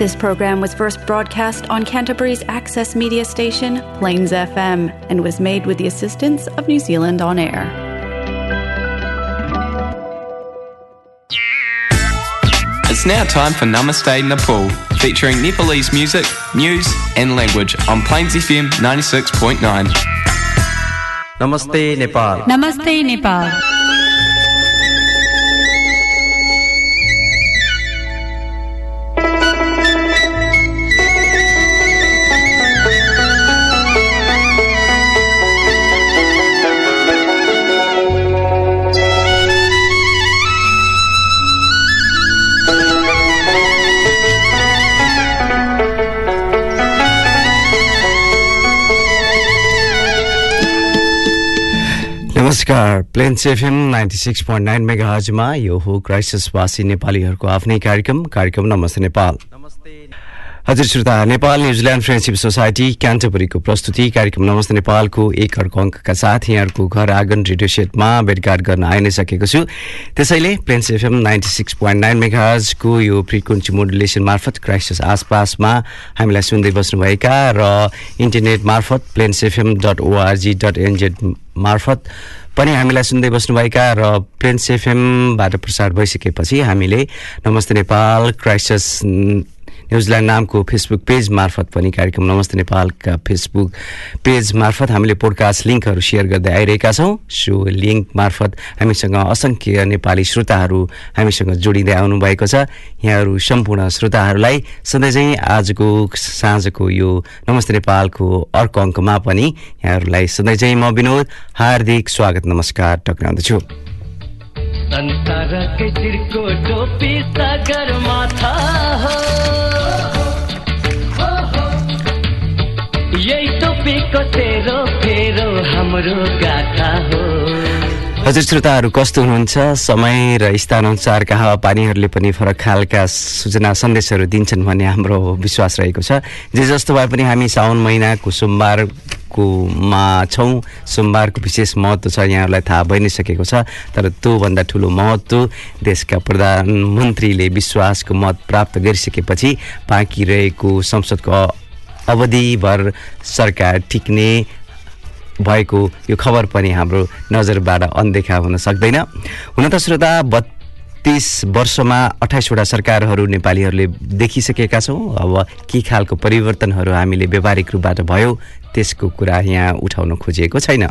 This program was first broadcast on Canterbury's access media station, Plains FM, and was made with the assistance of New Zealand On Air. It's now time for Namaste Nepal, featuring Nepalese music, news, and language on Plains FM 96.9. Namaste Nepal. Namaste Nepal. नमस्कार। Plains FM ninety six point nine mega हजमा यो हो क्राइसिसवासी नेपालीहरूको आफ्नै कार्यक्रम कार्यक्रम नमस्ते नेपाल। हजुर श्रोता Nepal New Zealand friendship society क्यान्टबरीको प्रस्तुति कार्यक्रम नमस्ते नेपालको एक अर्को अङ्कका साथ यहाँहरूको घर आँगन रेडियो सेटमा भेटघाट गर्न आइ नै सकेको छु। त्यसैले Plains FM ninety six point nine मेगाजको यो फ्रिक्वेन्सी मोडुलेसन मार्फत क्राइसिस आसपासमा हामीलाई सुन्दै बस्नुभएका र इन्टरनेट मार्फत Plains FM dot ORG dot NZ मार्फत पनि हामीलाई सुन्दै बस्नुभएका र प्लेन्स एफएमबाट प्रसार भइसकेपछि हामीले Namaste Nepal crisis New Zealand नामको फेसबुक पेज मार्फत पनि कार्यक्रम नमस्ते नेपालका फेसबुक पेज मार्फत हामीले पोडकास्ट लिङ्कहरू सेयर गर्दै आइरहेका छौँ। सो लिङ्क मार्फत हामीसँग असङ्ख्य नेपाली श्रोताहरू हामीसँग जोडिँदै आउनुभएको छ। यहाँहरू सम्पूर्ण श्रोताहरूलाई सधैँ चाहिँ आजको साँझको यो नमस्ते नेपालको अर्को अङ्कमा पनि यहाँहरूलाई चाहिँ म विनोद हार्दिक स्वागत नमस्कार टक्राउँदछु। संसारकै चिरको टोपी सागर माथा हजुर श्रोताहरू कस्तो हुनुहुन्छ? समय र स्थानअनुसारका हावापानीहरूले पनि फरक खालका सूचना सन्देशहरू दिन्छन् भन्ने हाम्रो विश्वास रहेको छ। जे जस्तो भए पनि हामी साउन महिनाको सोमबारकोमा छौँ। सोमबारको विशेष महत्त्व छ यहाँहरूलाई थाहा भइ नै सकेको छ। तर त्योभन्दा ठुलो महत्त्व देशका प्रधानमन्त्रीले विश्वासको मत प्राप्त गरिसकेपछि बाँकी रहेको संसदको अवधिभर सरकार टिक्ने भएको यो खबर पनि हाम्रो नजरबाट अनदेखा हुन सक्दैन। हुन त श्रोता बत्तिस वर्षमा अठाइसवटा सरकारहरू नेपालीहरूले देखिसकेका छौँ। अब के खालको परिवर्तनहरू हामीले व्यावहारिक रूपबाट भयो त्यसको कुरा यहाँ उठाउन खोजिएको छैन।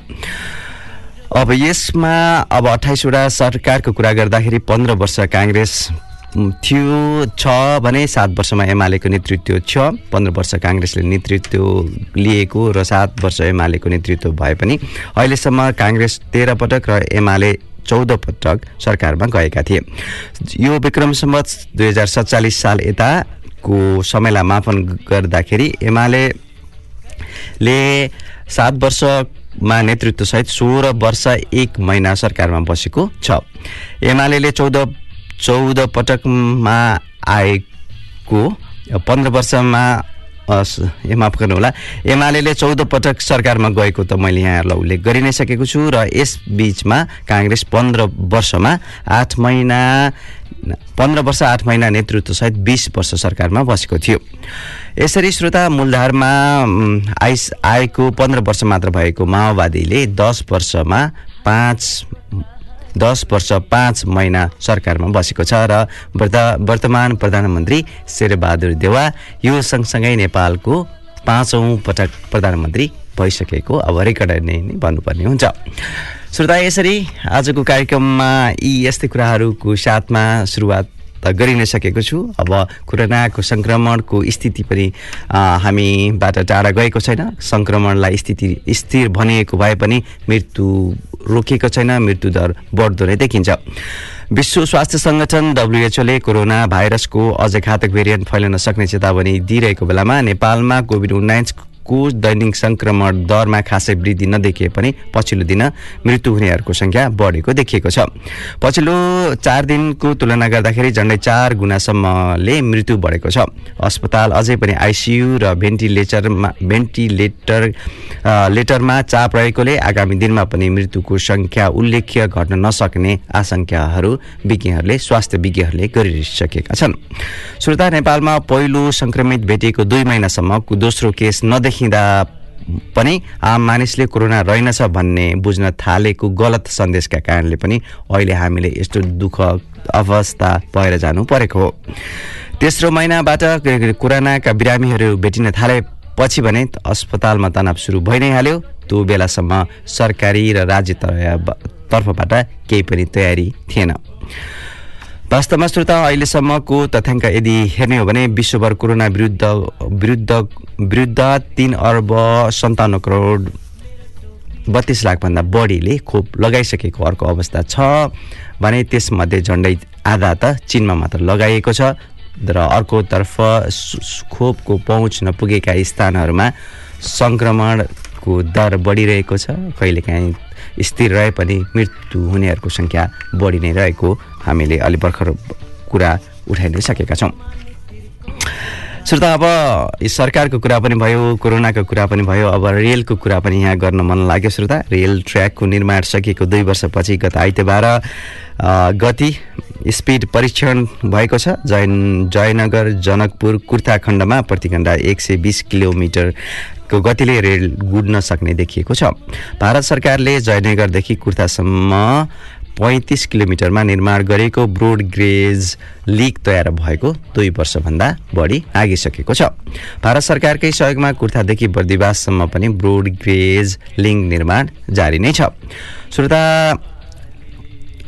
अब यसमा अब अठाइसवटा सरकारको कुरा गर्दाखेरि पन्ध्र वर्ष काङ्ग्रेस थियो छ भने सात वर्षमा एमालेको नेतृत्व छ पन्ध्र वर्ष काङ्ग्रेसले नेतृत्व लिएको र सात वर्ष एमालेको नेतृत्व भए पनि अहिलेसम्म काङ्ग्रेस तेह्र पटक र एमाले चौध पटक सरकारमा गएका थिए। यो विक्रम सम्मत दुई हजार सत्तालिस साल यताको समयलाई मापन गर्दाखेरि एमाले सात वर्षमा नेतृत्वसहित सोह्र वर्ष एक महिना सरकारमा बसेको छ। एमाले चौध चौध पटकमा आएको पन्ध्र वर्षमा ए माफ गर्नुहोला। एमाले चौध पटक सरकारमा गएको त मैले यहाँहरूलाई उल्लेख गरि नै सकेको छु र यस बिचमा काङ्ग्रेस पन्ध्र वर्षमा आठ महिना पन्ध्र वर्ष आठ महिना नेतृत्वसहित बिस वर्ष सरकारमा बसेको थियो। यसरी श्रोता मूलधारमा आइस आएको पन्ध्र वर्ष मात्र भएको माओवादीले दस वर्षमा पाँच दस वर्ष पाँच महिना सरकारमा बसेको छ र वर्ता वर्तमान प्रधानमन्त्री शेरबहादुर देवा यो सँगसँगै नेपालको पाँचौँ पटक प्रधानमन्त्री भइसकेको अब रेकर्ड नै भन्नुपर्ने हुन्छ। श्रोता यसरी आजको कार्यक्रममा यी यस्तै कुराहरूको साथमा सुरुवात त गरि नै सकेको छु। अब कोरोनाको सङ्क्रमणको स्थिति पनि हामीबाट टाढा गएको छैन। सङ्क्रमणलाई स्थिति स्थिर भनिएको भए पनि मृत्यु रोकिएको छैन मृत्यु दर बढ्दो नै देखिन्छ। विश्व स्वास्थ्य सङ्गठन डब्लुएचओले कोरोना भाइरसको अझ घातक भेरिएन्ट फैलन सक्ने चेतावनी दिइरहेको बेलामा नेपालमा कोभिड उन्नाइस को दैनिक सङ्क्रमण दरमा खासै वृद्धि नदेखिए पनि पछिल्लो दिन मृत्यु हुनेहरूको सङ्ख्या बढेको देखिएको छ। पछिल्लो चार दिनको तुलना गर्दाखेरि झन्डै चार गुणासम्मले मृत्यु बढेको छ। अस्पताल अझै पनि आइसियु र भेन्टिलेटरमा भेन्टिलेटर लेटरमा चाप रहेकोले आगामी दिनमा पनि मृत्युको सङ्ख्या उल्लेख्य घट्न नसक्ने आशंकाहरू विज्ञहरूले स्वास्थ्य विज्ञहरूले गरिसकेका छन्। श्रोता नेपालमा पहिलो सङ्क्रमित भेटिएको दुई महिनासम्म दोस्रो केस नदेखिँदा पनि आम मानिसले कोरोना रहेनछ भन्ने बुझ्न थालेको गलत सन्देशका कारणले पनि अहिले हामीले यस्तो दुःख अवस्था भएर जानु परेको हो। तेस्रो महिनाबाट कोरोनाका बिरामीहरू भेटिन थालेपछि भने अस्पतालमा तनाव सुरु भइ नै हाल्यो। त्यो बेलासम्म सरकारी र राज्य तर्फबाट केही पनि तयारी थिएन। वास्तवमा श्रोता अहिलेसम्मको तथ्याङ्क यदि हेर्ने हो भने विश्वभर कोरोना विरुद्ध विरुद्ध विरुद्ध तिन अर्ब सन्ताउन्न करोड बत्तिस लाखभन्दा बढीले खोप लगाइसकेको अर्को अवस्था छ भने त्यसमध्ये झन्डै आधा त चिनमा मात्र लगाइएको छ र अर्कोतर्फ खोपको पहुँच नपुगेका स्थानहरूमा सङ्क्रमणको दर बढिरहेको छ। कहिलेकाहीँ स्थिर रहे पनि मृत्यु हुनेहरूको सङ्ख्या बढी नै रहेको हामीले अलि भर्खर कुरा उठाइ नै सकेका छौँ। श्रोता अब सरकारको कुरा पनि भयो कोरोनाको कुरा पनि भयो अब रेलको कुरा पनि यहाँ गर्न मन लाग्यो श्रोता। रेल ट्र्याकको निर्माण सकिएको दुई वर्षपछि गत आइतबार गति स्पिड परीक्षण भएको छ। जैन जयनगर जनकपुर कुर्था खण्डमा प्रति घन्टा एक सय बिस किलोमिटरको गतिले रेल गुड्न सक्ने देखिएको छ। भारत सरकारले जयनगरदेखि कुर्थासम्म पैँतिस किलोमिटरमा निर्माण गरेको ब्रोड ग्रेज लिक तयार भएको दुई वर्षभन्दा बढी लागिसकेको छ। भारत सरकारकै सहयोगमा कुर्थादेखि बर्दिवाससम्म पनि ब्रोड ग्रेज लिङ्क निर्माण जारी नै छ। श्रोता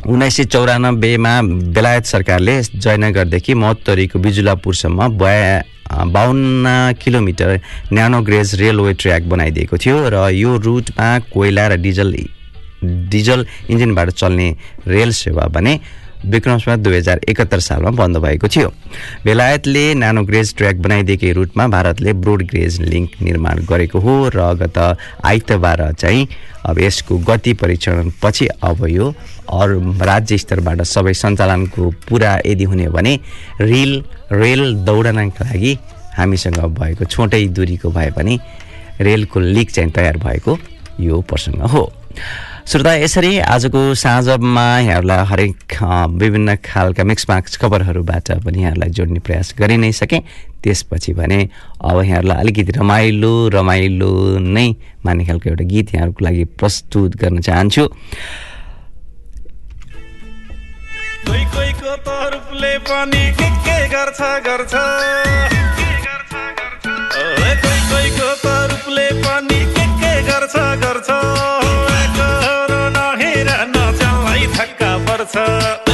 उन्नाइस सय चौरानब्बेमा बेलायत सरकारले जयनगरदेखि महोत्तरीको बिजुलापुरसम्म बया बाहन्न kilometre narrow gauge railway track बनाइदिएको थियो र यो रुटमा कोइला र डिजल डिजल इन्जिनबाट चल्ने रेल सेवा भने विक्रमसमा दुई हजार एकहत्तर सालमा बन्द भएको थियो। बेलायतले नानो ग्रेज ट्र्याक बनाइदिएकै रुटमा भारतले ब्रोड ग्रेज लिङ्क निर्माण गरेको हो र गत आइतबार चाहिँ अब यसको गति परीक्षण पछि अब यो अरू राज्य स्तरबाट सबै सञ्चालनको पुरा यदि हुने भने रेल रेल दौडनका लागि हामीसँग भएको छोटै दुरीको भए पनि रेलको लिक चाहिँ तयार भएको यो प्रसङ्ग हो। श्रोता यसरी आजको साँझमा यहाँहरूलाई हरेक विभिन्न खालका मिक्स मार्क्स खबरहरूबाट पनि यहाँहरूलाई जोड्ने प्रयास गरि नै सकेँ। त्यसपछि भने अब यहाँहरूलाई अलिकति रमाइलो रमाइलो नै मान्ने खालको एउटा गीत यहाँहरूको लागि प्रस्तुत गर्न चाहन्छु। गर्छ गर्छ। पर्छ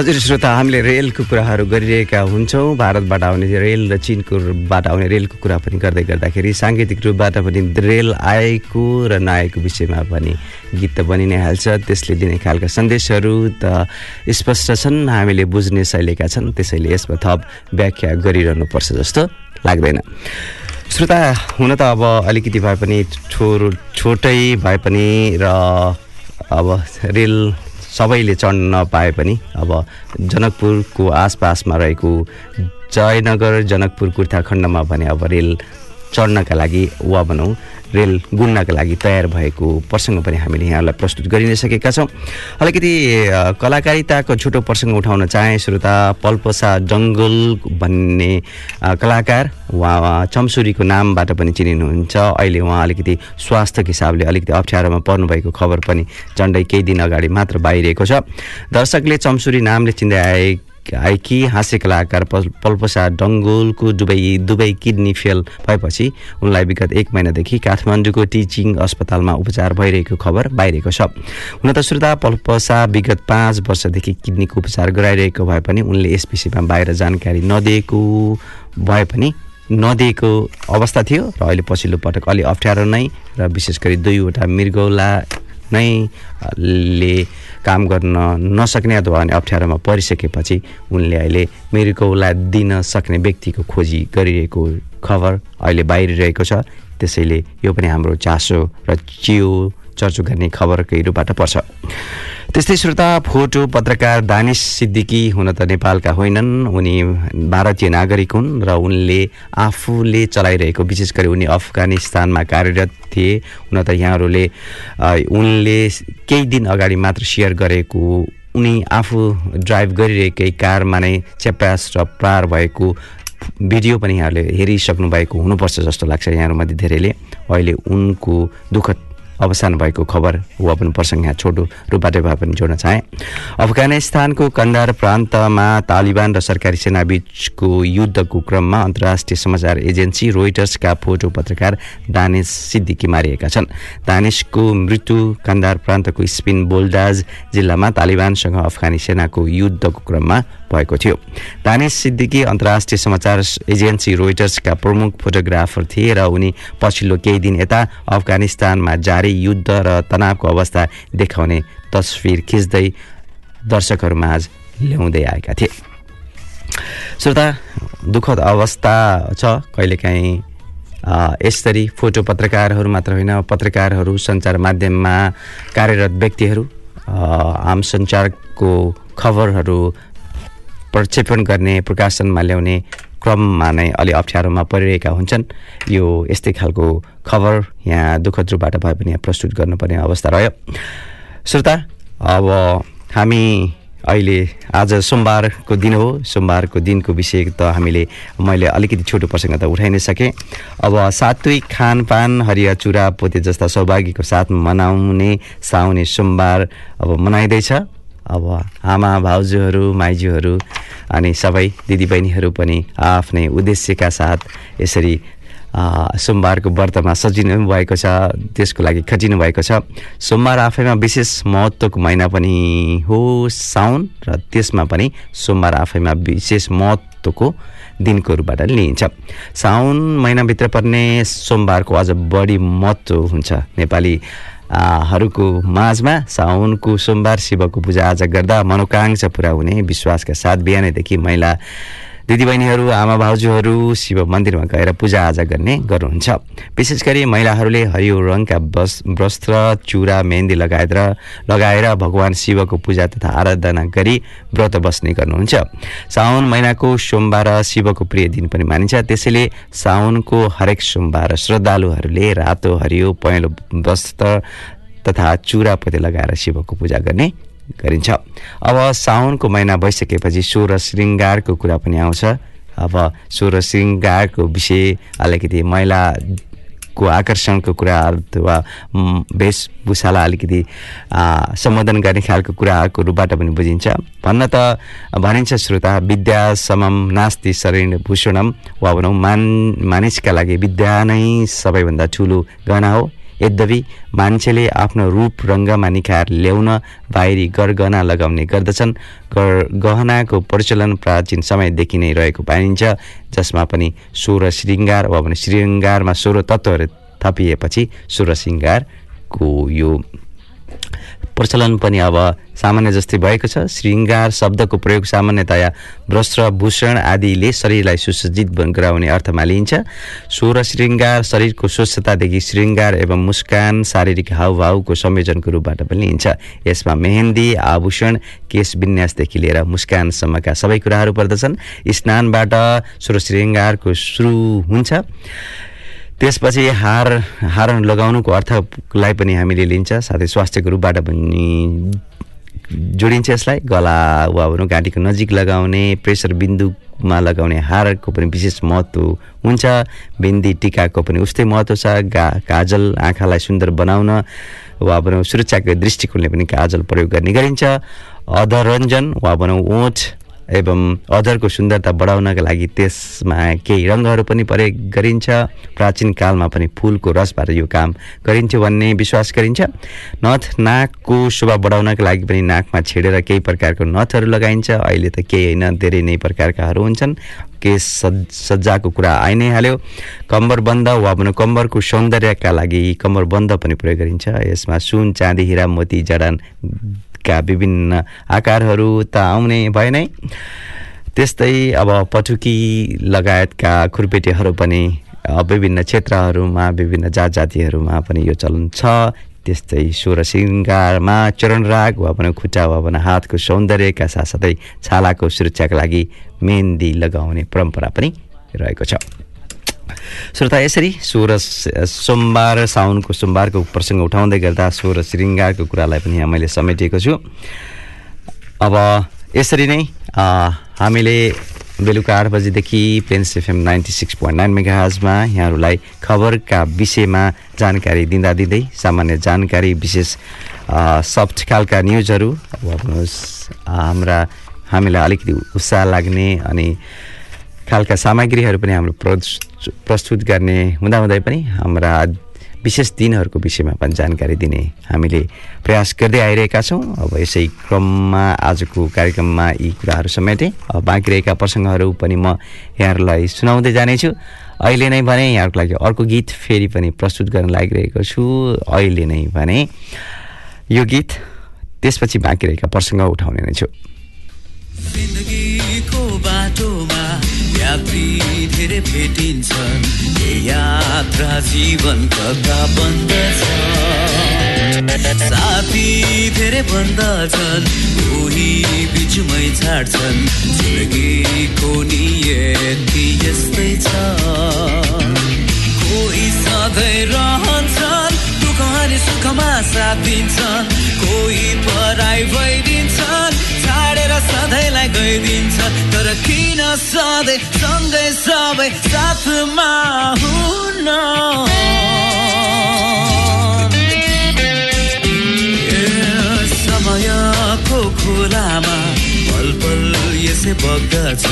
हजुर श्रोता हामीले रेलको कुराहरू गरिरहेका हुन्छौँ। भारतबाट आउने रेल र चिनकोबाट आउने रेलको कुरा पनि गर्दै गर्दाखेरि साङ्गीतिक रूपबाट पनि रेल आएको र नआएको विषयमा पनि गीत त बनि नै हाल्छ। त्यसले दिने खालका सन्देशहरू त स्पष्ट छन् हामीले बुझ्ने शैलीका छन्। त्यसैले यसमा थप व्याख्या गरिरहनुपर्छ जस्तो लाग्दैन। श्रोता हुन त अब अलिकति भए पनि छोरो छोटै भए पनि र अब रेल सबैले चढ्न नपाए पनि अब जनकपुरको आसपासमा रहेको जयनगर जनकपुर कुर्था खण्डमा भने अब रेल चढ्नका लागि वा भनौँ रेल गुड्नका लागि तयार भएको प्रसङ्ग पनि हामीले यहाँलाई प्रस्तुत गरि नै सकेका छौँ। अलिकति कलाकारिताको छोटो प्रसङ्ग उठाउन चाहे श्रोता पल्पसा जङ्गल भन्ने कलाकार उहाँ चम्सुरीको नामबाट पनि चिनिनुहुन्छ। अहिले उहाँ अलिकति स्वास्थ्यको हिसाबले अलिकति अप्ठ्यारोमा पर्नुभएको खबर पनि झन्डै केही दिन अगाडि मात्र बाहिरिएको छ। दर्शकले चम्सुरी नामले चिन्दै आए आएकी हाँस्य कलाकार पल पल्पसा डङ्गोलको दुबई दुबई किडनी फेल भएपछि उनलाई विगत एक महिनादेखि काठमाडौँको टिचिङ अस्पतालमा उपचार भइरहेको खबर बाहिरिएको छ। हुन त श्रोता पल्पसा विगत पाँच वर्षदेखि किडनीको उपचार गराइरहेको भए पनि उनले यस विषयमा बाहिर जानकारी नदिएको भए पनि नदिएको अवस्था थियो र अहिले पछिल्लो पटक अलि अप्ठ्यारो नै र विशेष गरी दुईवटा मृगौला नै अ, ले काम गर्न नसक्ने अथवा अनि अप्ठ्यारोमा परिसकेपछि उनले अहिले मृगौला दिन सक्ने व्यक्तिको खोजी गरिरहेको खबर अहिले बाहिरिरहेको छ। त्यसैले यो पनि हाम्रो चासो र चियो चर्चो गर्ने खबरकै रूपबाट पर्छ। त्यस्तै श्रोता फोटो पत्रकार दानिश सिद्दिकी हुन त नेपालका होइनन्। उनी भारतीय नागरिक हुन् र उनले आफूले चलाइरहेको विशेष गरी उनी अफगानिस्तानमा कार्यरत थिए। हुन त यहाँहरूले उनले केही दिन अगाडि मात्र सेयर गरेको उनी आफू ड्राइभ गरिरहेकै कारमा नै च्याप्यास र पार भएको भिडियो पनि यहाँहरूले हेरिसक्नु भएको हुनुपर्छ जस्तो लाग्छ यहाँहरूमध्ये धेरैले। अहिले उनको दुःखद अवसान भएको खबर वा पनि प्रसङ्ग यहाँ छोटो रूपबाट भए पनि जोड्न चाहे। अफगानिस्तानको कन्दार प्रान्तमा तालिबान र सरकारी सेना बीचको युद्धको क्रममा अन्तर्राष्ट्रिय समाचार एजेन्सी रोइटर्सका फोटो पत्रकार दानिश सिद्दिकी मारिएका छन्। दानिशको मृत्यु कन्दार प्रान्तको स्पिन बोल्डाज जिल्लामा तालिबानसँग अफगानी सेनाको युद्धको क्रममा भएको थियो। दानिश सिद्दिकी अन्तर्राष्ट्रिय समाचार एजेन्सी रोइटर्सका प्रमुख फोटोग्राफर थिए र उनी पछिल्लो केही दिन यता अफगानिस्तानमा जारी युद्ध र तनावको अवस्था देखाउने तस्विर खिच्दै दर्शकहरूमाझ ल्याउँदै आएका थिए। श्रोता दुःखद अवस्था छ कहिलेकाहीँ। यसरी फोटो पत्रकारहरू मात्र होइन पत्रकारहरू सञ्चार माध्यममा कार्यरत व्यक्तिहरू आम सञ्चारको खबरहरू प्रक्षेपण गर्ने प्रकाशनमा ल्याउने क्रममा नै अलि अप्ठ्यारोमा परिरहेका हुन्छन्। यो यस्तै खालको खबर यहाँ दुःखद रूपबाट भए पनि यहाँ प्रस्तुत गर्नुपर्ने अवस्था रह्यो। श्रोता अब हामी अहिले आज सोमबारको दिन हो। सोमबारको दिनको विषय त हामीले मैले अलिकति छोटो प्रसङ्ग त उठाइ नै सकेँ। अब सात्विक खानपान हरिया चुरा पोते जस्ता सौभाग्यको साथ मनाउने साउने सोमबार अब मनाइँदैछ। अब आमा भाउजूहरू माइजूहरू अनि सबै दिदीबहिनीहरू पनि आफ्नै उद्देश्यका साथ यसरी सोमबारको व्रतमा सजिनु भएको छ त्यसको लागि खटिनु भएको छ। सोमबार आफैमा विशेष महत्त्वको महिना पनि हो साउन र त्यसमा पनि सोमबार आफैमा विशेष महत्त्वको दिनको रूपबाट लिइन्छ। साउन महिनाभित्र पर्ने सोमबारको अझ बढी महत्त्व हुन्छ नेपाली हरूको माझमा साउनको सोमबार शिवको पूजाआजा गर्दा मनोकाङ्क्षा पुरा हुने विश्वासका साथ बिहानैदेखि महिला दिदीबहिनीहरू आमा भाउजूहरू शिव मन्दिरमा गएर पूजाआजा गर्ने गर्नुहुन्छ। विशेष गरी महिलाहरूले हरियो रङका वस्त्र चुरा मेहन्दी लगाएर लगाएर भगवान् शिवको पूजा तथा आराधना गरी व्रत बस्ने गर्नुहुन्छ। साउन महिनाको सोमबार शिवको प्रिय दिन पनि मानिन्छ। त्यसैले साउनको हरेक सोमबार श्रद्धालुहरूले रातो हरियो पहेँलो वस्त्र तथा चुरा लगाएर शिवको पूजा गर्ने गरिन्छ। अब साउनको महिना भइसकेपछि सोह्र श्रृङ्गारको कुरा पनि आउँछ। अब सोह्र श्रृङ्गारको विषय अलिकति महिलाको आकर्षणको कुरा अथवा वेशभूषालाई अलिकति सम्बोधन गर्ने खालको कुराको रूपबाट पनि बुझिन्छ। भन्न त भनिन्छ श्रोता विद्या समम नास्ति शरीर भूषणम वा भनौँ मान मानिसका लागि विद्या नै सबैभन्दा ठुलो गहना हो। यद्यपि मान्छेले आफ्नो रूप रङ्गमा निखार ल्याउन बाहिरी गरगहना लगाउने गर्दछन् गर गहनाको प्रचलन प्राचीन समयदेखि नै रहेको पाइन्छ जसमा पनि सोह्र श्रृङ्गार वा भने श्रृङ्गारमा सोह्र तत्त्वहरू थपिएपछि सोह्र श्रृङ्गारको यो प्रचलन पनि अब सामान्य जस्तै भएको छ। श्रृङ्गार शब्दको प्रयोग सामान्यतया भूषण आदिले शरीरलाई सुसज्जित गराउने अर्थमा लिइन्छ। सोह्र श्रृङ्गार शरीरको स्वच्छतादेखि श्रृङ्गार एवं मुस्कान शारीरिक हावभावको संयोजनको रूपबाट पनि लिइन्छ। यसमा मेहेन्दी आभूषण केश विन्यासदेखि लिएर मुस्कानसम्मका सबै कुराहरू पर्दछन्। स्नानबाट सोह्र श्रृङ्गारको सुरु हुन्छ। त्यसपछि हार हार लगाउनुको अर्थलाई पनि हामीले लिन्छ साथै स्वास्थ्यको रूपबाट पनि जोडिन्छ यसलाई। गला वा भनौँ घाँटीको नजिक लगाउने प्रेसर बिन्दुमा लगाउने हारको पनि विशेष महत्त्व हुन्छ। बिन्दी टिकाको पनि उस्तै महत्त्व छ। गा काजल आँखालाई सुन्दर बनाउन वा भनौँ सुरक्षाको दृष्टिकोणले पनि काजल प्रयोग गर्ने गरिन्छ। अधरञ्जन वा भनौँ ओठ एवं अदरको सुन्दरता बढाउनका लागि त्यसमा केही रङ्गहरू पनि प्रयोग गरिन्छ। प्राचीन कालमा पनि फुलको रसबाट यो काम गरिन्थ्यो भन्ने विश्वास गरिन्छ। नथ नाकको शोभा बढाउनका लागि पनि नाकमा छेडेर केही प्रकारको नथहरू लगाइन्छ। अहिले त केही होइन धेरै नै प्रकारकाहरू हुन्छन्। केस सज सज्जाको कुरा आइ नै हाल्यो। कम्बरबन्द वा भनौँ कम्बरको सौन्दर्यका लागि कम्बरबन्द पनि प्रयोग गरिन्छ। यसमा सुन चाँदी हिरा मोती जडानका विभिन्न आकारहरू त आउने भए नै त्यस्तै अब पटुकी लगायतका खुर्पेटीहरू पनि विभिन्न क्षेत्रहरूमा विभिन्न जात जातिहरूमा पनि यो चलन छ। त्यस्तै सोह्र श्रृङ्गारमा चरणराग वा भनौँ खुट्टा वा भनौँ हातको सौन्दर्यका साथसाथै छालाको सुरक्षाका लागि मेहन्दी लगाउने परम्परा पनि रहेको छ। श्रोता यसरी सोह्र स- सोमबार साउनको सोमबारको प्रसङ्ग उठाउँदै गर्दा सोह्र श्रृङ्गारको कुरालाई पनि यहाँ मैले समेटिएको छु। अब यसरी नै हामीले बेलुका आठ बजीदेखि Plains FM ninety six point nine मेगाजमा यहाँहरूलाई खबरका विषयमा जानकारी दिँदा दिँदै सामान्य जानकारी विशेष सफ्ट खालका न्युजहरू अब हाम्रा हामीलाई अलिकति उत्साह लाग्ने अनि खालका सामग्रीहरू पनि हाम्रो प्रस- प्रस्तुत गर्ने हुँदाहुँदै पनि हाम्रा विशेष दिनहरूको विषयमा पनि जानकारी दिने हामीले प्रयास गर्दै आइरहेका छौँ। अब यसै क्रममा आजको कार्यक्रममा यी कुराहरू समेटेँ अब बाँकी रहेका प्रसङ्गहरू पनि म यहाँहरूलाई सुनाउँदै जानेछु। अहिले नै भने यहाँहरूको लागि अर्को गीत फेरि पनि प्रस्तुत गर्न लागिरहेको छु। अहिले नै भने यो गीत त्यसपछि बाँकी रहेका प्रसङ्ग उठाउने नै छु। यात्री धेरै भेटिन्छन्। यात्रा जीवन कता बन्दछ साथी धेरै बन्दछन् कोही बिचमै छाड्छन्। जिन्दगीको नियति यस्तै छ। कोही सधैँ अनि सुखमा साथ दिन्छन् कोही पराई भइदिन्छन् छाडेर सधैँलाई गइदिन्छन्। तर किन सधैँ सँगै सबै साथमा हुन? समयको खोलामा पल पल यसै बग्दछ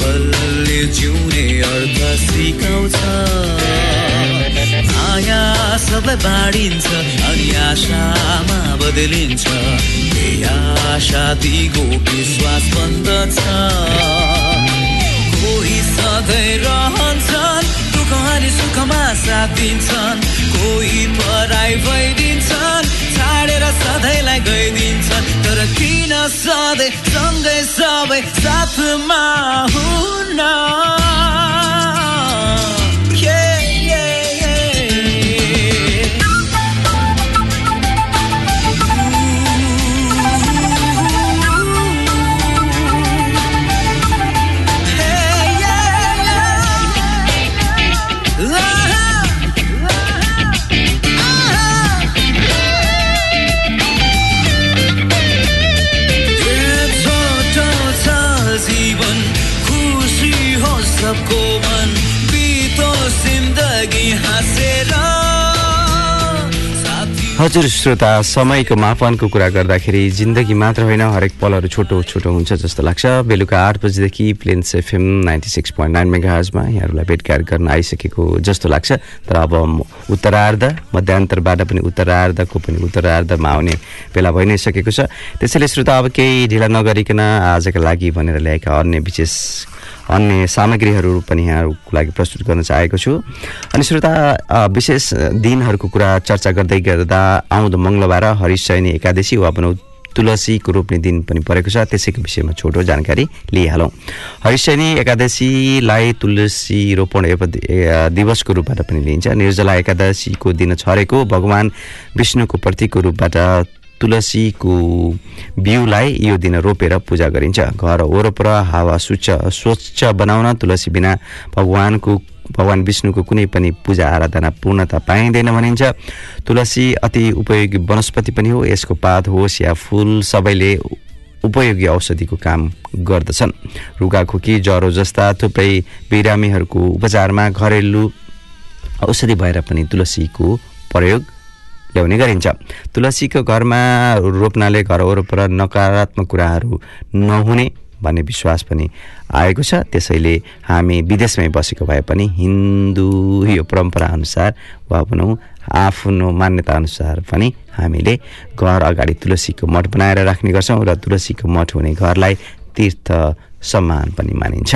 पलले जिउने अर्थ सिकाउँछ। माया सबै बाँडिन्छ अनि आशामा बदलिन्छ। आशा दिगो विश्वास बन्दछ कोही सधैँ रहन्छन् दुःख अनि सुखमा साथ दिन्छन्। कोही पराई भइदिन्छन् छाडेर सधैँलाई गइदिन्छन्। तर किन सधैँ सँगै सबै साथमा हुन हजुर श्रोता समयको मापनको कुरा गर्दाखेरि जिन्दगी मात्र होइन हरेक पलहरू छोटो छोटो हुन्छ जस्तो लाग्छ। बेलुका आठ बजीदेखि Plains FM ninety six point nine मेगाजमा यहाँहरूलाई भेटघाट गर्न आइसकेको जस्तो लाग्छ। तर अब उत्तरार्ध मध्यान्तरबाट पनि उत्तरार्धको पनि उत्तरार्धमा आउने बेला भइ नै सकेको छ। त्यसैले श्रोता अब केही ढिला नगरिकन आजका लागि भनेर ल्याएका अन्य विशेष अन्य सामग्रीहरू पनि यहाँहरूको लागि प्रस्तुत गर्न चाहेको छु। अनि श्रोता विशेष दिनहरूको कुरा चर्चा गर्दै गर्दा आउँदो मङ्गलबार हरिशयनी एकादशी वा भनौँ तुलसीको रोप्ने दिन पनि परेको छ। त्यसैको विषयमा छोटो जानकारी लिइहालौँ। हरिशयनी एकादशीलाई तुलसी रोपण दिवसको रूपबाट पनि लिइन्छ। निर्जला एकादशीको दिन छरेको भगवान् विष्णुको प्रतीकको रूपबाट तुलसीको बिउलाई यो दिन रोपेर पूजा गरिन्छ। घर वरपर हावा स्वच्छ स्वच्छ बनाउन तुलसी बिना भगवानको भगवान् विष्णुको कुनै पनि पूजा आराधना पूर्णता पाइँदैन भनिन्छ। तुलसी अति उपयोगी वनस्पति पनि हो यसको पात होस् या फुल सबैले उपयोगी औषधिको काम गर्दछन्। रुगाखोकी ज्वरो जस्ता थुप्रै बिरामीहरूको उपचारमा घरेलु औषधि भएर पनि तुलसीको प्रयोग ल्याउने गरिन्छ। तुलसीको घरमा रोप्नाले घर वरपर नकारात्मक कुराहरू नहुने भन्ने विश्वास पनि आएको छ। त्यसैले हामी विदेशमै बसेको भए पनि हिन्दू यो परम्परा अनुसार वा भनौँ आफ्नो मान्यता अनुसार पनि हामीले घर अगाडि तुलसीको मठ बनाएर राख्ने गर्छौँ र तुलसीको मठ हुने घरलाई तीर्थ सम्मान पनि मानिन्छ।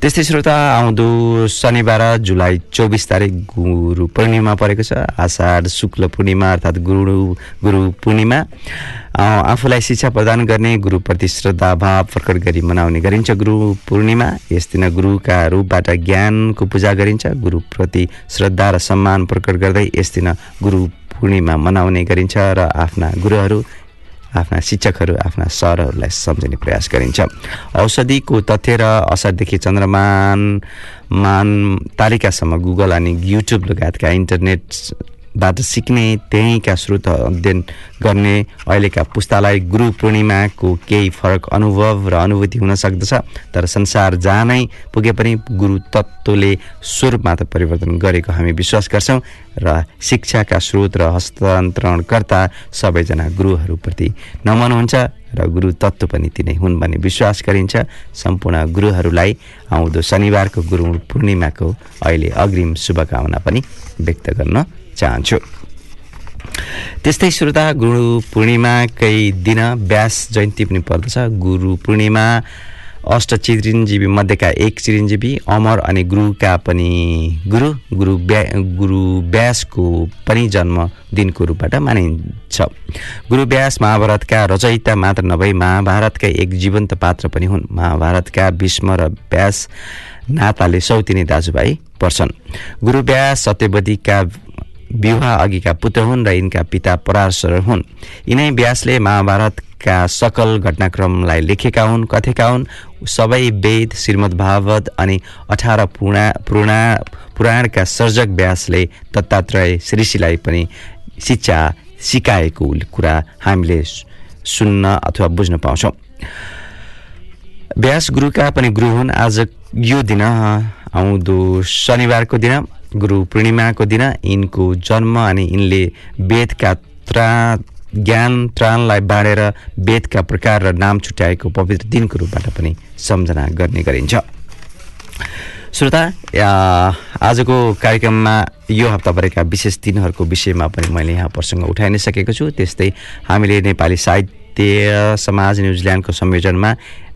त्यस्तै श्रोता आउँदो शनिबार जुलाई चौबिस तारिक गुरु पूर्णिमा परेको छ। आषाढ शुक्ल पूर्णिमा अर्थात् गुरु गुरु पूर्णिमा। आफूलाई शिक्षा प्रदान गर्ने गुरुप्रति श्रद्धा भाव प्रकट गरी मनाउने गरिन्छ गुरु पूर्णिमा। यस दिन गुरुका रूपबाट ज्ञानको पूजा गरिन्छ। गुरुप्रति श्रद्धा र सम्मान प्रकट गर्दै यस दिन गुरु पूर्णिमा मनाउने गरिन्छ र आफ्ना गुरुहरू आफ्ना शिक्षकहरू आफ्ना सरहरूलाई सम्झिने प्रयास गरिन्छ। औषधिको तथ्य र असरदेखि चन्द्रमान मान तालिकासम्म गुगल अनि युट्युब लगायतका इन्टरनेटबाट सिक्ने त्यहीँका स्रोत अध्ययन गर्ने अहिलेका पुस्तालाई गुरु पूर्णिमाको केही फरक अनुभव र अनुभूति हुन सक्दछ तर संसार जहाँ नै पुगे पनि गुरु तत्त्वले स्वरूप मात्र परिवर्तन गरेको हामी विश्वास गर्छौँ र शिक्षाका स्रोत र हस्तान्तरणकर्ता सबैजना गुरुहरूप्रति नमन हुन्छ र गुरु तत्त्व पनि तिनै हुन् भन्ने विश्वास गरिन्छ। सम्पूर्ण गुरुहरूलाई आउँदो शनिबारको गुरु पूर्णिमाको अहिले अग्रिम शुभकामना पनि व्यक्त गर्न चाहन्छु। त्यस्तै श्रोता गुरु पूर्णिमाकै दिन व्यास जयन्ती पनि पर्दछ। गुरु पूर्णिमा अष्ट चिरञ्जीवी मध्येका एक चिरञ्जीवी अमर अनि गुरुका पनि गुरु गुरु व्या गुरु व्यासको पनि जन्म दिनको रूपबाट मानिन्छ। गुरु व्यास महाभारतका रचयिता मात्र नभई महाभारतका एक जीवन्त पात्र पनि हुन्। महाभारतका भीष्म र व्यास नाताले सौतिनी दाजुभाइ पर्छन्। गुरु व्यास सत्यवतीका विवाह अघिका पुत्र हुन् र यिनका पिता पराशर हुन् यिनै व्यासले महाभारतका सकल घटनाक्रमलाई लेखेका हुन् कथेका हुन् सबै वेद श्रीमद् भागवत अनि अठार पुरा पुरा पुराणका सर्जक व्यासले दत्तात्रेय ऋषिलाई पनि शिक्षा सिकाएको कुरा हामीले सुन्न अथवा बुझ्न पाउँछौँ व्यास गुरुका पनि गुरु हुन् आज यो दिन आउँदो शनिबारको दिन गुरु पूर्णिमाको दिन यिनको जन्म अनि यिनले वेदका त्रा ज्ञान त्राणलाई बाँडेर वेदका प्रकार र नाम छुट्याएको पवित्र दिनको रूपबाट पनि सम्झना गर्ने गरिन्छ। श्रोता आजको कार्यक्रममा यो हप्ताभरिका विशेष दिनहरूको विषयमा पनि मैले यहाँ प्रसङ्ग उठाइ नै सकेको छु। त्यस्तै हामीले नेपाली साहित्य समाज न्युजिल्यान्डको संयोजनमा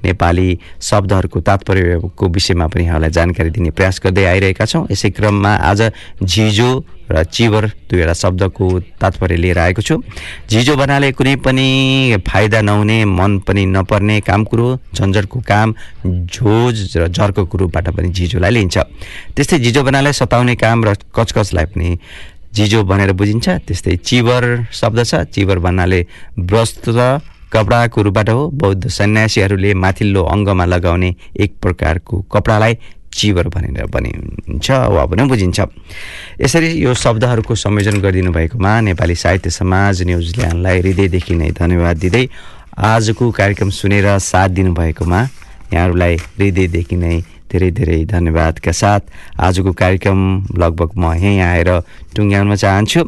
नेपाली शब्दहरूको तात्पर्यको विषयमा पनि यहाँलाई जानकारी दिने प्रयास गर्दै आइरहेका छौँ। यसै क्रममा आज झिजो र चिवर दुईवटा शब्दको तात्पर्य लिएर आएको छु। झिजो भन्नाले कुनै पनि फाइदा नहुने मन पनि नपर्ने काम कुरो झन्झटको काम झोज र झर्को रूपबाट पनि झिजोलाई लिन्छ। त्यस्तै झिजो भन्नाले सताउने काम र कचकचलाई पनि झिजो भनेर बुझिन्छ। त्यस्तै चिवर शब्द छ। चिवर भन्नाले वस्त्र कपडाको रूपबाट हो बौद्ध सन्यासीहरूले माथिल्लो अङ्गमा लगाउने एक प्रकारको कपडालाई चिवर भनेर भनिन्छ वा पनि बुझिन्छ। यसरी यो शब्दहरूको संयोजन गरिदिनु भएकोमा नेपाली साहित्य समाज न्युजिल्यान्डलाई हृदयदेखि नै धन्यवाद दिँदै आजको कार्यक्रम सुनेर साथ दिनुभएकोमा यहाँहरूलाई हृदयदेखि नै धेरै धेरै धन्यवादका साथ आजको कार्यक्रम लगभग म यहीँ आएर टुङ्ग्याउन चाहन्छु।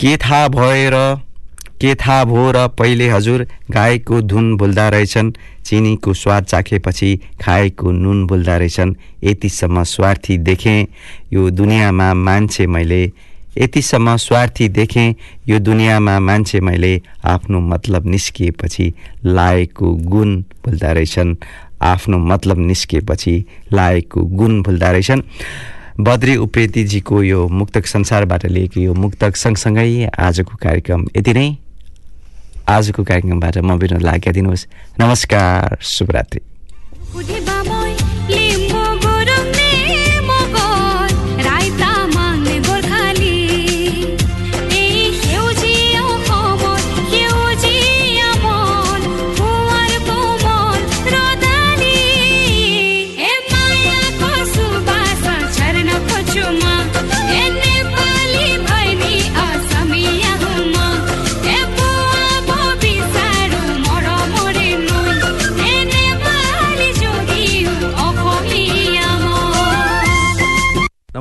के थाहा भयो र के थाहा भयो र पहिले हजुर गाईको धुन भुल्दा रहेछन् चिनीको स्वाद चाखेपछि खाएको नुन भुल्दा रहेछन्। यतिसम्म स्वार्थी देखेँ यो दुनियाँमा मान्छे मैले। यतिसम्म स्वार्थी देखेँ यो दुनियाँमा मान्छे मैले। आफ्नो मतलब निस्किएपछि लाएको गुण भुल्दा रहेछन्। आफ्नो मतलब निस्किएपछि लाएको गुण भुल्दा रहेछन्। बद्री उप्रेतीजीको यो मुक्तक संसारबाट लिएको यो मुक्तक सँगसँगै आजको कार्यक्रम यति नै। आजको कार्यक्रमबाट म बिना लाग्या दिनुहोस्। नमस्कार शुभरात्रि।